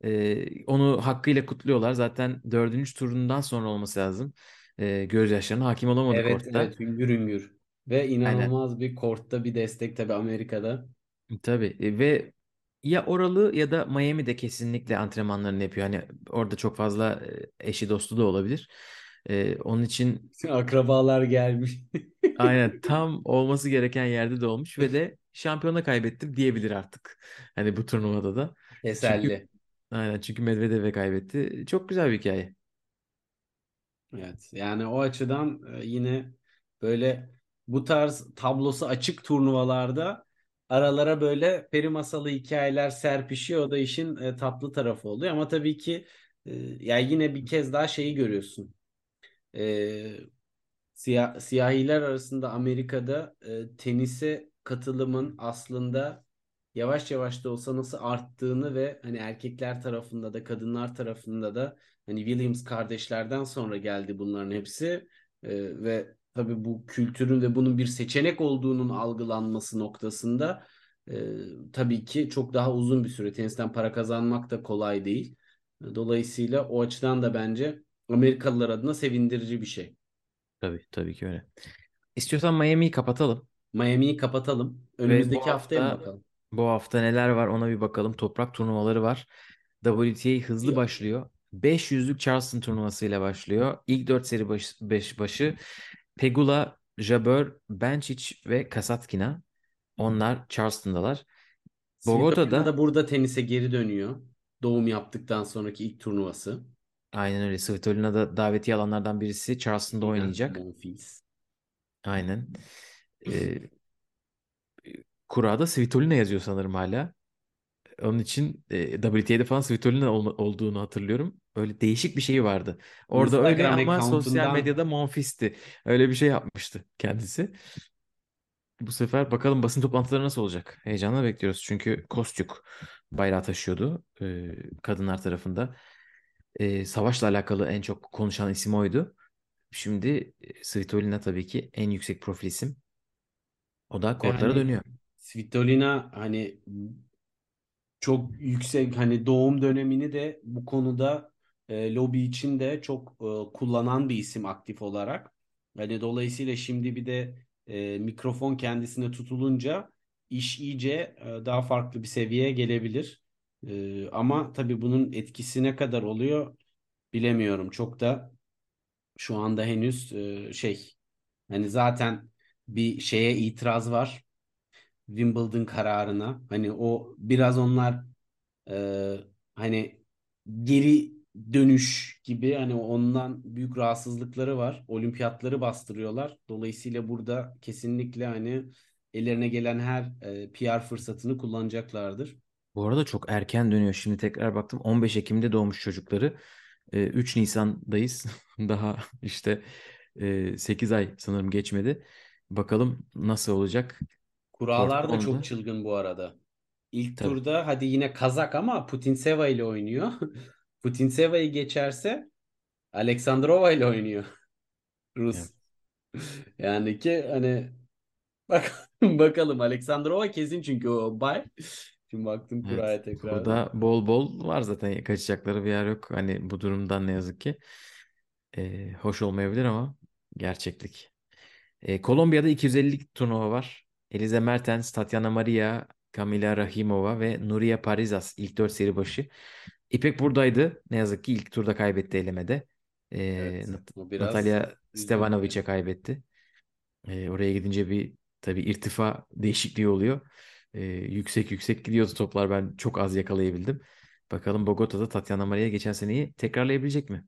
[SPEAKER 2] ee, onu hakkıyla kutluyorlar. Zaten dördüncü turundan sonra olması lazım. Ee, gözyaşlarına hakim olamadı
[SPEAKER 3] Evet
[SPEAKER 2] kortta.
[SPEAKER 3] evet hüngür hüngür. Ve
[SPEAKER 2] Aynen.
[SPEAKER 3] inanılmaz bir kortta bir destek tabii Amerika'da.
[SPEAKER 2] Tabii. E, Ve ya oralı ya da Miami'de kesinlikle antrenmanlarını yapıyor. Hani orada çok fazla eşi dostu da olabilir. Ee, onun için
[SPEAKER 3] Akrabalar gelmiş.
[SPEAKER 2] aynen tam olması gereken yerde de olmuş ve de şampiyona kaybettim diyebilir artık. Hani bu turnuvada da. Çünkü
[SPEAKER 3] Teselli.
[SPEAKER 2] aynen çünkü Medvedev'e kaybetti. Çok güzel bir hikaye.
[SPEAKER 3] Evet. Yani o açıdan yine böyle bu tarz tablosu açık turnuvalarda aralara böyle peri masalı hikayeler serpişiyor. O da işin e, tatlı tarafı oluyor. Ama tabii ki e, yani yine bir kez daha şeyi görüyorsun. E, Siyah, siyahiler arasında Amerika'da e, tenise katılımın aslında yavaş yavaş da olsa nasıl arttığını ve hani erkekler tarafında da kadınlar tarafında da hani Williams kardeşlerden sonra geldi bunların hepsi E, ve tabii bu kültürün ve bunun bir seçenek olduğunun algılanması noktasında e, tabii ki çok daha uzun bir süre tenisten para kazanmak da kolay değil. Dolayısıyla o açıdan da bence Amerikalılar adına sevindirici bir şey.
[SPEAKER 2] Tabii, tabii ki öyle. İstiyorsan Miami'yi kapatalım.
[SPEAKER 3] Miami'yi kapatalım. Önümüzdeki haftaya mı
[SPEAKER 2] hafta
[SPEAKER 3] bakalım?
[SPEAKER 2] bu hafta neler var ona bir bakalım. Toprak turnuvaları var. WTA hızlı başlıyor. 500'lük Charleston turnuvasıyla başlıyor. İlk 4 seri baş, beş başı Pegula, Jabeur, Bencic ve Kasatkina. Onlar Charleston'dalar. Bogota'da
[SPEAKER 3] da burada tenise geri dönüyor. Doğum yaptıktan sonraki ilk turnuvası.
[SPEAKER 2] aynen öyle. Svitolina da davetiye alanlardan birisi Charleston'da oynayacak.
[SPEAKER 3] Monfils.
[SPEAKER 2] Aynen. Ee, kurada Svitolina yazıyor sanırım hala. Onun için e, WTA'de falan Svitolina olma- olduğunu hatırlıyorum. Öyle değişik bir şey vardı. Orada öyle ama sosyal
[SPEAKER 3] account'undan
[SPEAKER 2] medyada Monfils'ti. Öyle bir şey yapmıştı kendisi. Bu sefer bakalım basın toplantıları nasıl olacak? Heyecanla bekliyoruz. Çünkü Kostyuk bayrağı taşıyordu e, kadınlar tarafında. E, savaşla alakalı en çok konuşan isim oydu. Şimdi e, Svitolina tabii ki en yüksek profil isim. O da kortlara
[SPEAKER 3] yani
[SPEAKER 2] dönüyor.
[SPEAKER 3] Svitolina hani çok yüksek hani doğum dönemini de bu konuda e, lobi için de çok e, kullanan bir isim aktif olarak. Hani dolayısıyla şimdi bir de e, mikrofon kendisine tutulunca iş iyice e, daha farklı bir seviyeye gelebilir. E, ama tabii bunun etkisi ne kadar oluyor bilemiyorum. Çok da şu anda henüz e, şey hani zaten bir şeye itiraz var. Wimbledon kararına. Hani o biraz onlar e, hani geri dönüş gibi hani ondan büyük rahatsızlıkları var. Olimpiyatları bastırıyorlar. Dolayısıyla burada kesinlikle hani ellerine gelen her e, PR fırsatını kullanacaklardır.
[SPEAKER 2] Bu arada çok erken dönüyor. Şimdi tekrar baktım 15 Ekim'de doğmuş çocukları. Ee, 3 Nisan'dayız. Daha işte e, 8 ay sanırım geçmedi. Bakalım nasıl olacak.
[SPEAKER 3] Kurallar da çok çılgın bu arada. İlk
[SPEAKER 2] Tabii.
[SPEAKER 3] turda hadi yine Kazak ama Putintseva ile oynuyor. Putintseva'yı geçerse Aleksandrova ile oynuyor. Rus.
[SPEAKER 2] Evet.
[SPEAKER 3] Yani ki hani bak bakalım Aleksandrova kesin çünkü o bay. Şimdi baktım kuraya
[SPEAKER 2] Evet,
[SPEAKER 3] tekrardan.
[SPEAKER 2] Burada bol bol var zaten kaçacakları bir yer yok. Hani bu durumdan ne yazık ki. Ee, hoş olmayabilir ama gerçeklik. Ee, Kolombiya'da 250'lik turnuva var. Elize Mertens, Tatiana Maria, Camila Rahimova ve Nuria Parizas ilk 4 seri başı. İpek buradaydı. Ne yazık ki ilk turda kaybetti elemede. Ee,
[SPEAKER 3] Evet,
[SPEAKER 2] Nat- Natalya. Stevanovic'e kaybetti. Ee, oraya gidince bir tabii irtifa değişikliği oluyor. Ee, yüksek yüksek gidiyordu toplar. Ben çok az yakalayabildim. Bakalım Bogota'da Tatiana Maria geçen seneyi tekrarlayabilecek mi?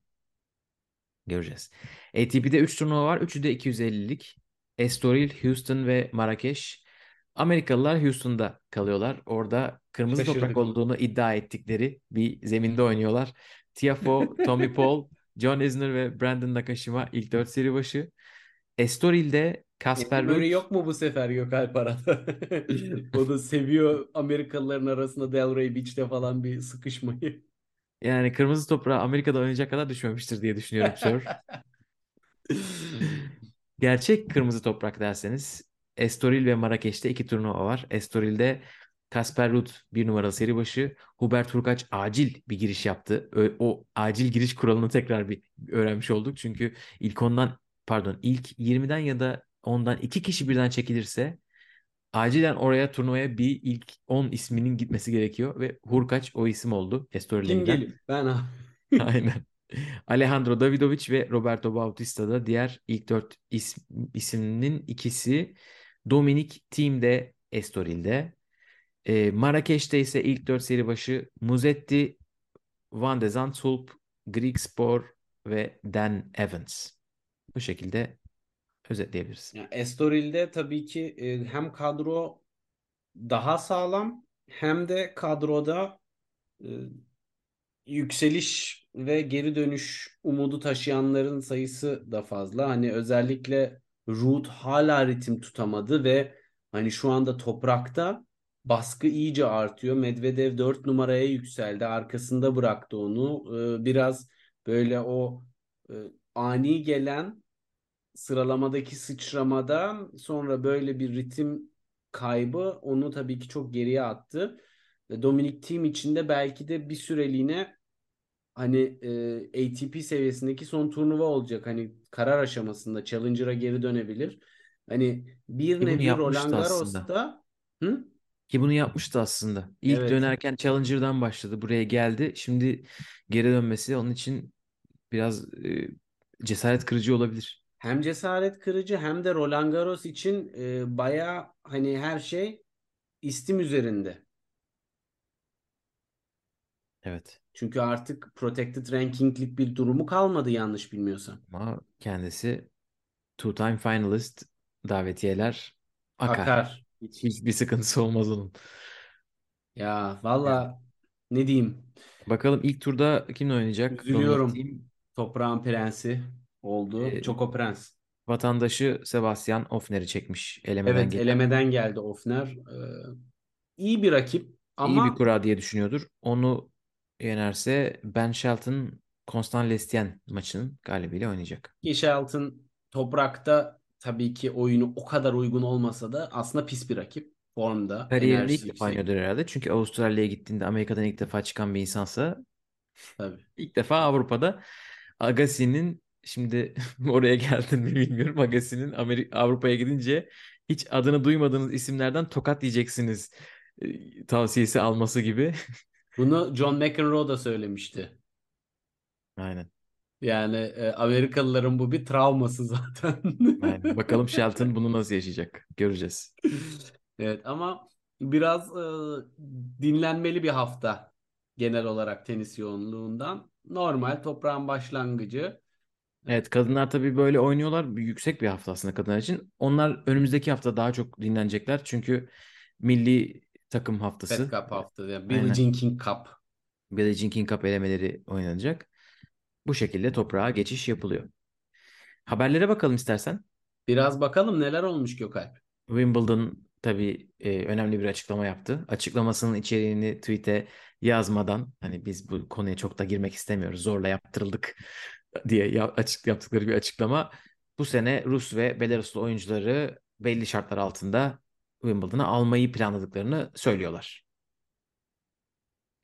[SPEAKER 2] Göreceğiz. ATP'de 3 turnuva var. Üçü de 250'lik. Estoril, Houston ve Marrakeş. Amerikalılar Houston'da kalıyorlar. Orada kırmızı toprak
[SPEAKER 3] Şaşırdık.
[SPEAKER 2] olduğunu iddia ettikleri bir zeminde oynuyorlar. Tiafoe, Tommy Paul, John Isner ve Brandon Nakashima ilk 4 seri başı. Estoril'de
[SPEAKER 3] Murray
[SPEAKER 2] Ruud
[SPEAKER 3] yok mu bu sefer Gökalp arada? O da seviyor Amerikalıların arasında Delray Beach'te falan bir sıkışmayı.
[SPEAKER 2] yani kırmızı toprağa Amerika'da oynayacak kadar düşmemiştir diye düşünüyorum. Gerçek kırmızı toprak derseniz Estoril ve Marrakeş'te iki turnuva var. Estoril'de Kasper Ruud bir numaralı seri başı. Hubert Hurkacz acil bir giriş yaptı. Ö- O acil giriş kuralını tekrar bir öğrenmiş olduk. Çünkü ilk ondan pardon ilk 20'den ya da ondan iki kişi birden çekilirse acilen oraya turnuvaya bir ilk 10 isminin gitmesi gerekiyor ve Hurkacz o isim oldu Estoril'e
[SPEAKER 3] Kim gelir? Ben abi.
[SPEAKER 2] Aynen. Alejandro Davidovic ve Roberto Bautista da diğer ilk dört isim, isiminin ikisi. Dominic Thiem de Estoril'de. E, Marrakeş'te ise ilk dört seri başı Musetti, Van de Zandschulp, Griekspoor ve Dan Evans. Bu şekilde özetleyebiliriz.
[SPEAKER 3] Ya Estoril'de tabii ki e, hem kadro daha sağlam hem de kadroda e, yükseliş ve geri dönüş umudu taşıyanların sayısı da fazla. Hani özellikle Ruud hala ritim tutamadı ve hani şu anda toprakta baskı iyice artıyor. Medvedev 4 numaraya yükseldi. Arkasında bıraktı onu. Ee, biraz böyle o e, ani gelen sıralamadaki sıçramadan sonra böyle bir ritim kaybı onu tabii ki çok geriye attı. Ve Dominic Thiem için de belki de bir süreliğine hani e, ATP seviyesindeki son turnuva olacak. Hani karar aşamasında Challenger'a geri dönebilir. Hani bir
[SPEAKER 2] Ki bunu
[SPEAKER 3] nevi
[SPEAKER 2] yapmıştı
[SPEAKER 3] Roland
[SPEAKER 2] aslında.
[SPEAKER 3] Garros'ta hı?
[SPEAKER 2] Ki bunu yapmıştı aslında. İlk
[SPEAKER 3] Evet.
[SPEAKER 2] dönerken Challenger'dan başladı. Buraya geldi. Şimdi geri dönmesi onun için biraz e, cesaret kırıcı olabilir.
[SPEAKER 3] Hem cesaret kırıcı hem de Roland Garros için e, bayağı hani her şey istim üzerinde.
[SPEAKER 2] Evet.
[SPEAKER 3] Çünkü artık protected ranking'lik bir durumu kalmadı yanlış bilmiyorsam.
[SPEAKER 2] Ama kendisi two time finalist davetiyeler akar.
[SPEAKER 3] Akar.
[SPEAKER 2] Hiç, hiçbir sıkıntısı olmaz onun.
[SPEAKER 3] Ya valla ne diyeyim?
[SPEAKER 2] Bakalım ilk turda kimle oynayacak?
[SPEAKER 3] Üzülüyorum. Toprağın prensi oldu.
[SPEAKER 2] Ee,
[SPEAKER 3] Choco Prens.
[SPEAKER 2] vatandaşı Sebastian Ofner'i çekmiş. Elemeden
[SPEAKER 3] Evet
[SPEAKER 2] gelen.
[SPEAKER 3] elemeden geldi Ofner. Ee, iyi bir rakip
[SPEAKER 2] İyi
[SPEAKER 3] ama
[SPEAKER 2] bir kura diye düşünüyordur. Onu yenerse Ben Shelton Constant Lestienne maçının galibiyle oynayacak.
[SPEAKER 3] Altın toprakta tabii ki oyunu o kadar uygun olmasa da aslında pis bir rakip. formda,
[SPEAKER 2] Kariyerinde ilk defa oynuyordur herhalde. Çünkü Avustralya'ya gittiğinde Amerika'dan ilk defa çıkan bir insansa
[SPEAKER 3] Tabii.
[SPEAKER 2] ilk defa Avrupa'da Agassi'nin şimdi oraya geldin mi bilmiyorum. Agassi'nin Ameri- Avrupa'ya gidince hiç adını duymadığınız isimlerden tokat yiyeceksiniz e, tavsiyesi alması gibi.
[SPEAKER 3] Bunu John McEnroe da söylemişti.
[SPEAKER 2] Aynen.
[SPEAKER 3] Yani e, Amerikalıların bu bir travması zaten.
[SPEAKER 2] Aynen. Bakalım Shelton bunu nasıl yaşayacak. Göreceğiz.
[SPEAKER 3] Evet ama biraz e, dinlenmeli bir hafta genel olarak tenis yoğunluğundan. Normal toprağın başlangıcı.
[SPEAKER 2] Evet kadınlar tabii böyle oynuyorlar. Yüksek bir hafta aslında kadınlar için. Onlar önümüzdeki hafta daha çok dinlenecekler. Çünkü milli takım haftası.
[SPEAKER 3] Fed Cup hafta. Yani. Billie Jean King Cup.
[SPEAKER 2] Billie Jean King Cup elemeleri oynanacak. Bu şekilde toprağa geçiş yapılıyor. Haberlere bakalım istersen.
[SPEAKER 3] Biraz bakalım neler olmuş Gökalp.
[SPEAKER 2] Wimbledon tabii e, önemli bir açıklama yaptı. Açıklamasının içeriğini tweet'e yazmadan hani biz bu konuya çok da girmek istemiyoruz. Zorla yaptırıldık diye ya- açık yaptıkları bir açıklama. Bu sene Rus ve Belaruslu oyuncuları belli şartlar altında Wimbledon'a almayı planladıklarını söylüyorlar.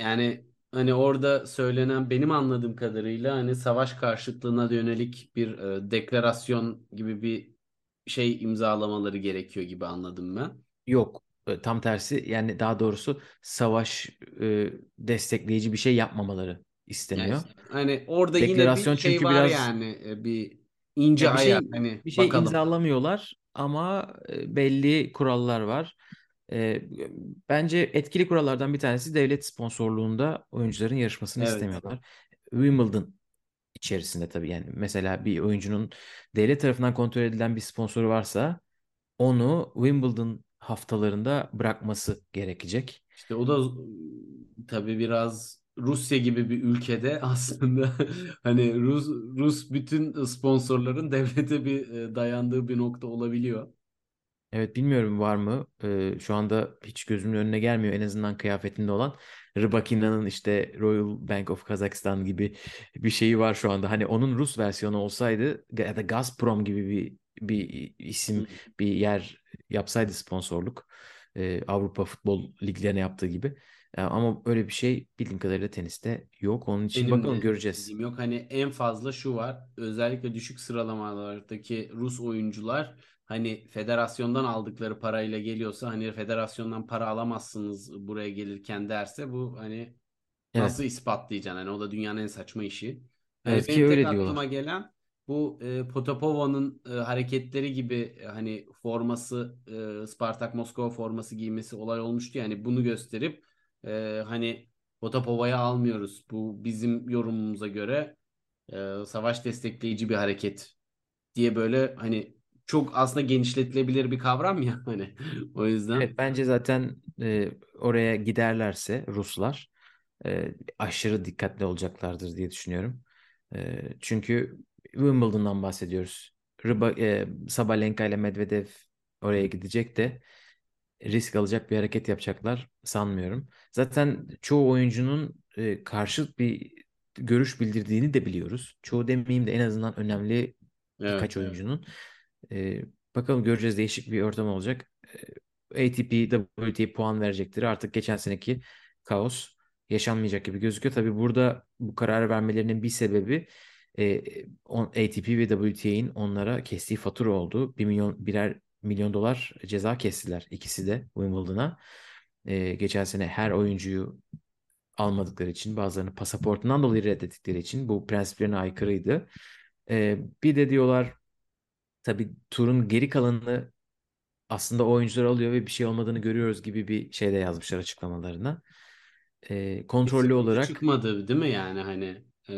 [SPEAKER 3] Yani hani orada söylenen benim anladığım kadarıyla hani savaş karşıtlığına yönelik bir e, deklarasyon gibi bir şey imzalamaları gerekiyor gibi anladım ben.
[SPEAKER 2] Yok, e, tam tersi yani daha doğrusu savaş e, destekleyici bir şey yapmamaları
[SPEAKER 3] Yani
[SPEAKER 2] isteniyor.
[SPEAKER 3] hani orada yine
[SPEAKER 2] Deklarasyon
[SPEAKER 3] bir şey
[SPEAKER 2] çünkü
[SPEAKER 3] var
[SPEAKER 2] biraz
[SPEAKER 3] yani e, bir ince
[SPEAKER 2] ya bir
[SPEAKER 3] ayar
[SPEAKER 2] şey
[SPEAKER 3] hani
[SPEAKER 2] bir şey
[SPEAKER 3] bakalım.
[SPEAKER 2] imzalamıyorlar ama e, belli kurallar var. E, bence etkili kurallardan bir tanesi devlet sponsorluğunda oyuncuların yarışmasını
[SPEAKER 3] Evet.
[SPEAKER 2] istemiyorlar. Wimbledon içerisinde tabii yani mesela bir oyuncunun devlet tarafından kontrol edilen bir sponsoru varsa onu Wimbledon haftalarında bırakması gerekecek.
[SPEAKER 3] İşte o da tabii biraz Rusya gibi bir ülkede aslında hani Rus Rus bütün sponsorların devlete bir e, dayandığı bir nokta olabiliyor.
[SPEAKER 2] Evet bilmiyorum var mı? Ee, şu anda hiç gözümün önüne gelmiyor en azından kıyafetinde olan. Rybakina'nın işte Royal Bank of Kazakhstan gibi bir şeyi var şu anda. Hani onun Rus versiyonu olsaydı ya da Gazprom gibi bir bir isim, bir yer yapsaydı sponsorluk e, Avrupa futbol liglerine yaptığı gibi. Ama öyle bir şey bildiğim kadarıyla teniste yok. Onun için
[SPEAKER 3] Benim
[SPEAKER 2] bakalım
[SPEAKER 3] de
[SPEAKER 2] göreceğiz.
[SPEAKER 3] yok. Hani en fazla şu var. Özellikle düşük sıralamalardaki Rus oyuncular hani federasyondan aldıkları parayla geliyorsa hani federasyondan para alamazsınız buraya gelirken derse bu hani nasıl
[SPEAKER 2] Evet.
[SPEAKER 3] ispatlayacaksın? Hani o da dünyanın en saçma işi. Hani
[SPEAKER 2] Evet ki
[SPEAKER 3] benim tek
[SPEAKER 2] öyle
[SPEAKER 3] aklıma
[SPEAKER 2] diyorlar.
[SPEAKER 3] gelen bu e, Potapova'nın e, hareketleri gibi e, hani forması e, Spartak Moskova forması giymesi olay olmuştu. Yani bunu gösterip e, hani Potapova'yı almıyoruz. Bu bizim yorumumuza göre e, savaş destekleyici bir hareket diye böyle hani çok aslında genişletilebilir bir kavram ya hani o yüzden
[SPEAKER 2] Evet bence zaten e, oraya giderlerse Ruslar e, aşırı dikkatli olacaklardır diye düşünüyorum. E, çünkü Wimbledon'dan bahsediyoruz. Ryba, e, Sabalenka ile Medvedev oraya gidecek de risk alacak bir hareket yapacaklar sanmıyorum. Zaten çoğu oyuncunun e, karşıt bir görüş bildirdiğini de biliyoruz. Çoğu demeyeyim de en azından önemli birkaç
[SPEAKER 3] evet.
[SPEAKER 2] oyuncunun. E, bakalım göreceğiz değişik bir ortam olacak. E, ATP, WTA puan verecektir. Artık geçen seneki kaos yaşanmayacak gibi gözüküyor. Tabii burada bu kararı vermelerinin bir sebebi e, on, ATP ve WTA'nin onlara kestiği fatura oldu. Bir milyon birer milyon dolar ceza kestiler ikisi de Wimbledon'a. E, geçen sene her oyuncuyu almadıkları için bazılarını pasaportundan dolayı reddettikleri için bu prensiplerine aykırıydı. E, bir de diyorlar tabii turun geri kalanını aslında o oyuncular alıyor ve bir şey olmadığını görüyoruz gibi bir şey de yazmışlar açıklamalarına. E, kontrollü
[SPEAKER 3] Kesinlikle
[SPEAKER 2] olarak
[SPEAKER 3] çıkmadı değil mi yani hani e,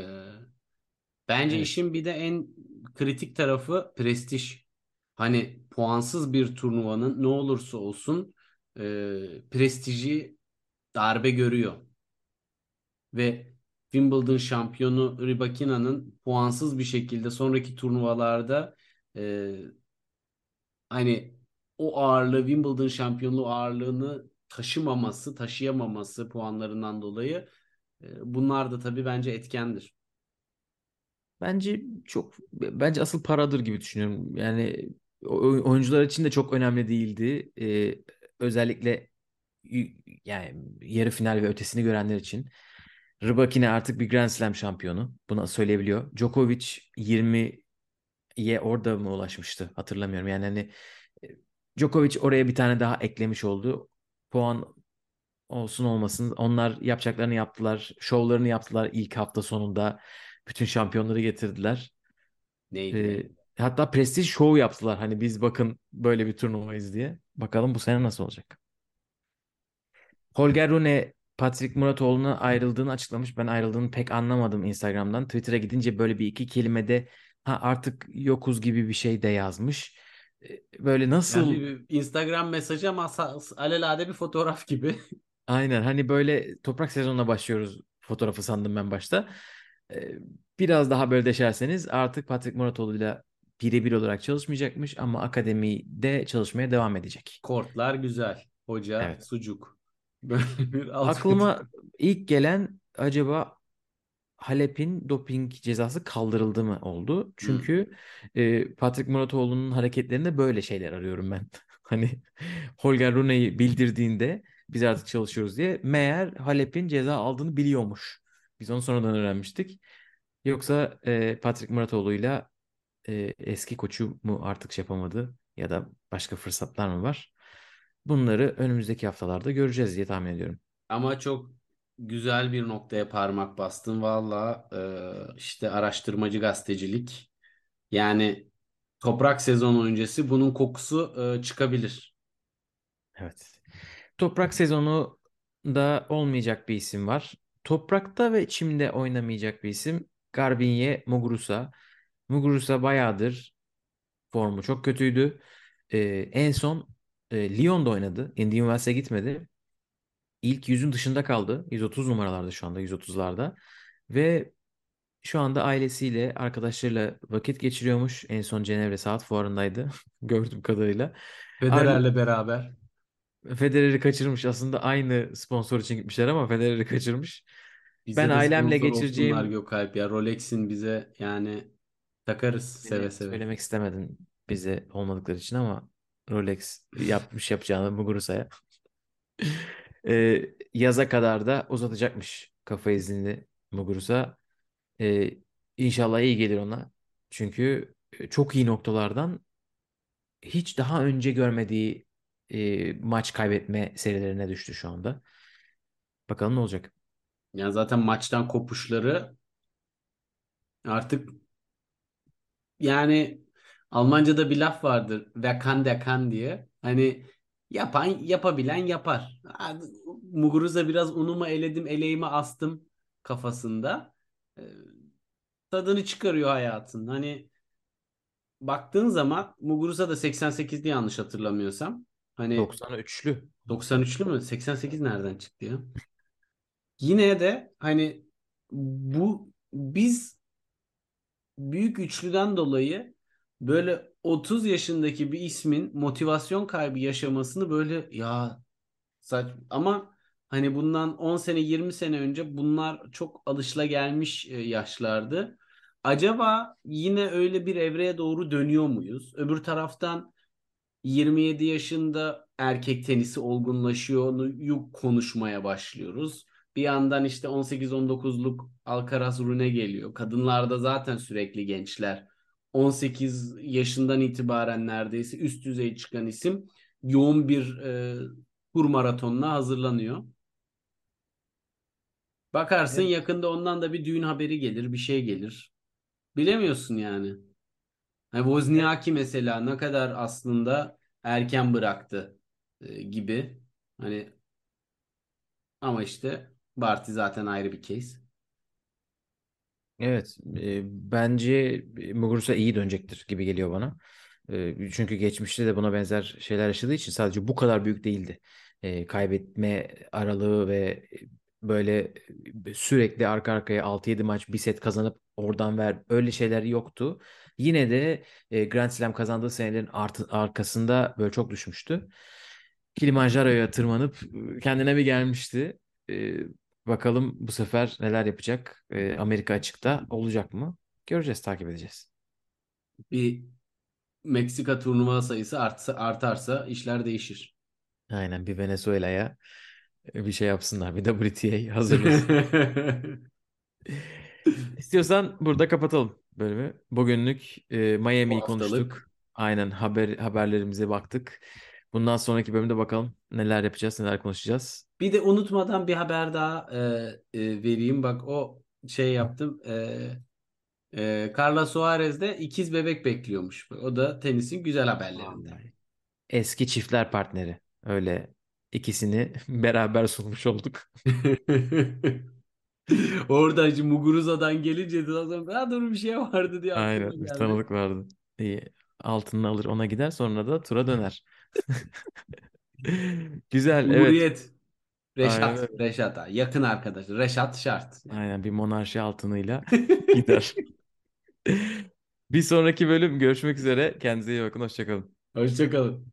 [SPEAKER 3] bence
[SPEAKER 2] evet
[SPEAKER 3] işin bir de en kritik tarafı prestij. Hani puansız bir turnuvanın ne olursa olsun e, prestiji darbe görüyor ve Wimbledon şampiyonu Rybakina'nın puansız bir şekilde sonraki turnuvalarda e, hani o ağırlığı Wimbledon şampiyonluğu ağırlığını taşımaması, taşıyamaması puanlarından dolayı e, bunlar da tabii bence etkendir.
[SPEAKER 2] bence çok bence asıl paradır gibi düşünüyorum. Yani oyuncular için de çok önemli değildi. E, özellikle yani yarı final ve ötesini görenler için Rybakina artık bir Grand Slam şampiyonu. Bunu söyleyebiliyor. Djokovic 20'ye orada mı ulaşmıştı? Hatırlamıyorum. Yani hani e, Djokovic oraya bir tane daha eklemiş oldu. Puan olsun olmasın. Onlar yapacaklarını yaptılar. Şovlarını yaptılar ilk hafta sonunda. Bütün şampiyonları getirdiler.
[SPEAKER 3] Neydi?
[SPEAKER 2] Ee, hatta prestij show yaptılar. Hani biz bakın böyle bir turnuvayız diye. Bakalım bu sene nasıl olacak. Holger Rune Patrick Muratoğlu'na ayrıldığını açıklamış. Ben ayrıldığını pek anlamadım Instagram'dan. Twitter'a gidince böyle bir iki kelimede ha artık yokuz gibi bir şey de yazmış. Ee, Böyle nasıl
[SPEAKER 3] Yani Instagram mesajı ama alelade bir fotoğraf gibi.
[SPEAKER 2] Aynen hani böyle toprak sezonuna başlıyoruz fotoğrafı sandım ben başta. Ee, biraz daha böyle deşerseniz artık Patrick Muratoğlu'yla birebir olarak çalışmayacakmış ama akademide çalışmaya devam edecek.
[SPEAKER 3] Kortlar güzel. Hoca
[SPEAKER 2] Evet.
[SPEAKER 3] sucuk. Böyle bir
[SPEAKER 2] Aklıma ilk gelen acaba Halep'in doping cezası kaldırıldı mı oldu? Çünkü e, Patrick Muratoğlu'nun hareketlerinde böyle şeyler arıyorum ben. Hani Holger Rune'yi bildirdiğinde biz artık çalışıyoruz diye meğer Halep'in ceza aldığını biliyormuş. Biz onu sonradan öğrenmiştik. Yoksa e, Patrick Muratoğlu'yla e, eski koçu mu artık şey yapamadı ya da başka fırsatlar mı var? Bunları önümüzdeki haftalarda göreceğiz diye tahmin ediyorum.
[SPEAKER 3] Ama çok güzel bir noktaya parmak bastın. Valla e, işte araştırmacı gazetecilik. Yani toprak sezonu öncesi bunun kokusu e, çıkabilir.
[SPEAKER 2] Evet. Toprak sezonu da olmayacak bir isim var. Toprakta ve çimde oynamayacak bir isim Garbinye Muguruza. Muguruza bayağıdır formu çok kötüydü. Ee, en son e, Lyon'da oynadı. Indian Wells'e gitmedi. İlk yüzün dışında kaldı. 130 numaralarda şu anda 130'larda. Ve şu anda ailesiyle, arkadaşlarıyla vakit geçiriyormuş. En son Cenevre Saat Fuarı'ndaydı. Gördüğüm kadarıyla.
[SPEAKER 3] Federer'le beraber.
[SPEAKER 2] Federer'i kaçırmış. Aslında aynı sponsor için gitmişler ama Federer'i kaçırmış.
[SPEAKER 3] Bize
[SPEAKER 2] Ben ailemle geçireceğim-
[SPEAKER 3] Gökalp ya. Rolex'in bize yani takarız seve
[SPEAKER 2] Beni
[SPEAKER 3] seve.
[SPEAKER 2] Söylemek istemedim bize olmadıkları için ama Rolex yapmış yapacağını Muguruza'ya. Ee, yaza kadar da uzatacakmış kafa iznini Muguruza. Ee, inşallah iyi gelir ona. Çünkü e, çok iyi noktalardan hiç daha önce görmediği e, maç kaybetme serilerine düştü şu anda. Bakalım ne olacak.
[SPEAKER 3] Yani zaten maçtan kopuşları artık yani Almanca'da bir laf vardır. Wer kann der kann diye. Hani yapan yapabilen yapar. Muguruza biraz unumu eledim eleğimi astım kafasında. Ee, tadını çıkarıyor hayatın. Hani baktığın zaman Muguruza da 88'di yanlış hatırlamıyorsam. Hani
[SPEAKER 2] 93'lü.
[SPEAKER 3] 93'lü mü? 88 nereden çıktı ya? Yine de hani bu biz büyük üçlüden dolayı böyle 30 yaşındaki bir ismin motivasyon kaybı yaşamasını böyle ya saç ama hani bundan 10 sene 20 sene önce bunlar çok alışılagelmiş e, yaşlardı. Acaba yine öyle bir evreye doğru dönüyor muyuz? Öbür taraftan 27 yaşında erkek tenisi olgunlaşıyor, onu konuşmaya başlıyoruz. Bir yandan işte 18-19'luk Alcaraz Rune geliyor. Kadınlarda zaten sürekli gençler. 18 yaşından itibaren neredeyse üst düzey çıkan isim yoğun bir e, tur maratonuna hazırlanıyor. Bakarsın
[SPEAKER 2] Evet.
[SPEAKER 3] yakında ondan da bir düğün haberi gelir, bir şey gelir. Bilemiyorsun yani. Hani Wozniacki mesela ne kadar aslında erken bıraktı e, gibi. Hani ama işte Barty zaten ayrı bir case.
[SPEAKER 2] Evet, e, bence Muguruza iyi dönecektir gibi geliyor bana. E, çünkü geçmişte de buna benzer şeyler yaşadığı için sadece bu kadar büyük değildi. E, kaybetme aralığı ve böyle sürekli arka arkaya 6-7 maç bir set kazanıp oradan ver öyle şeyler yoktu. Yine de e, Grand Slam kazandığı senelerin artı, arkasında böyle çok düşmüştü. Kilimanjaro'ya tırmanıp e, kendine bir gelmişti. E, Bakalım bu sefer neler yapacak? Ee, Amerika açıkta olacak mı? Göreceğiz, takip edeceğiz.
[SPEAKER 3] Bir Meksika turnuva sayısı artsa, artarsa işler değişir.
[SPEAKER 2] Aynen bir Venezuela'ya bir şey yapsınlar. Bir WTA hazırlasın. İstiyorsan burada kapatalım bölümü. Bugünlük e, Miami'yi konuştuk. Aynen haber haberlerimize baktık. Bundan sonraki bölümde bakalım neler yapacağız, neler konuşacağız.
[SPEAKER 3] Bir de unutmadan bir haber daha e, e, vereyim. Bak o şey yaptım. E, e, Carlos Suarez de ikiz bebek bekliyormuş. O da tenisin güzel haberlerinden.
[SPEAKER 2] Eski çiftler partneri. Öyle ikisini beraber sunmuş olduk.
[SPEAKER 3] Orada Muguruza'dan gelince de o zaman "Ha, dur bir şey vardı diye
[SPEAKER 2] Aynen bir tanıdık vardı. İyi. Altını alır ona gider sonra da tura döner. Güzel evet.
[SPEAKER 3] Cumhuriyet.
[SPEAKER 2] Aynen
[SPEAKER 3] Reşat.
[SPEAKER 2] öyle.
[SPEAKER 3] Reşat ha. Yakın arkadaş. Reşat şart.
[SPEAKER 2] Aynen bir monarşi altınıyla gider. Bir sonraki bölüm görüşmek üzere. Kendinize iyi bakın. Hoşçakalın.
[SPEAKER 3] Hoşçakalın.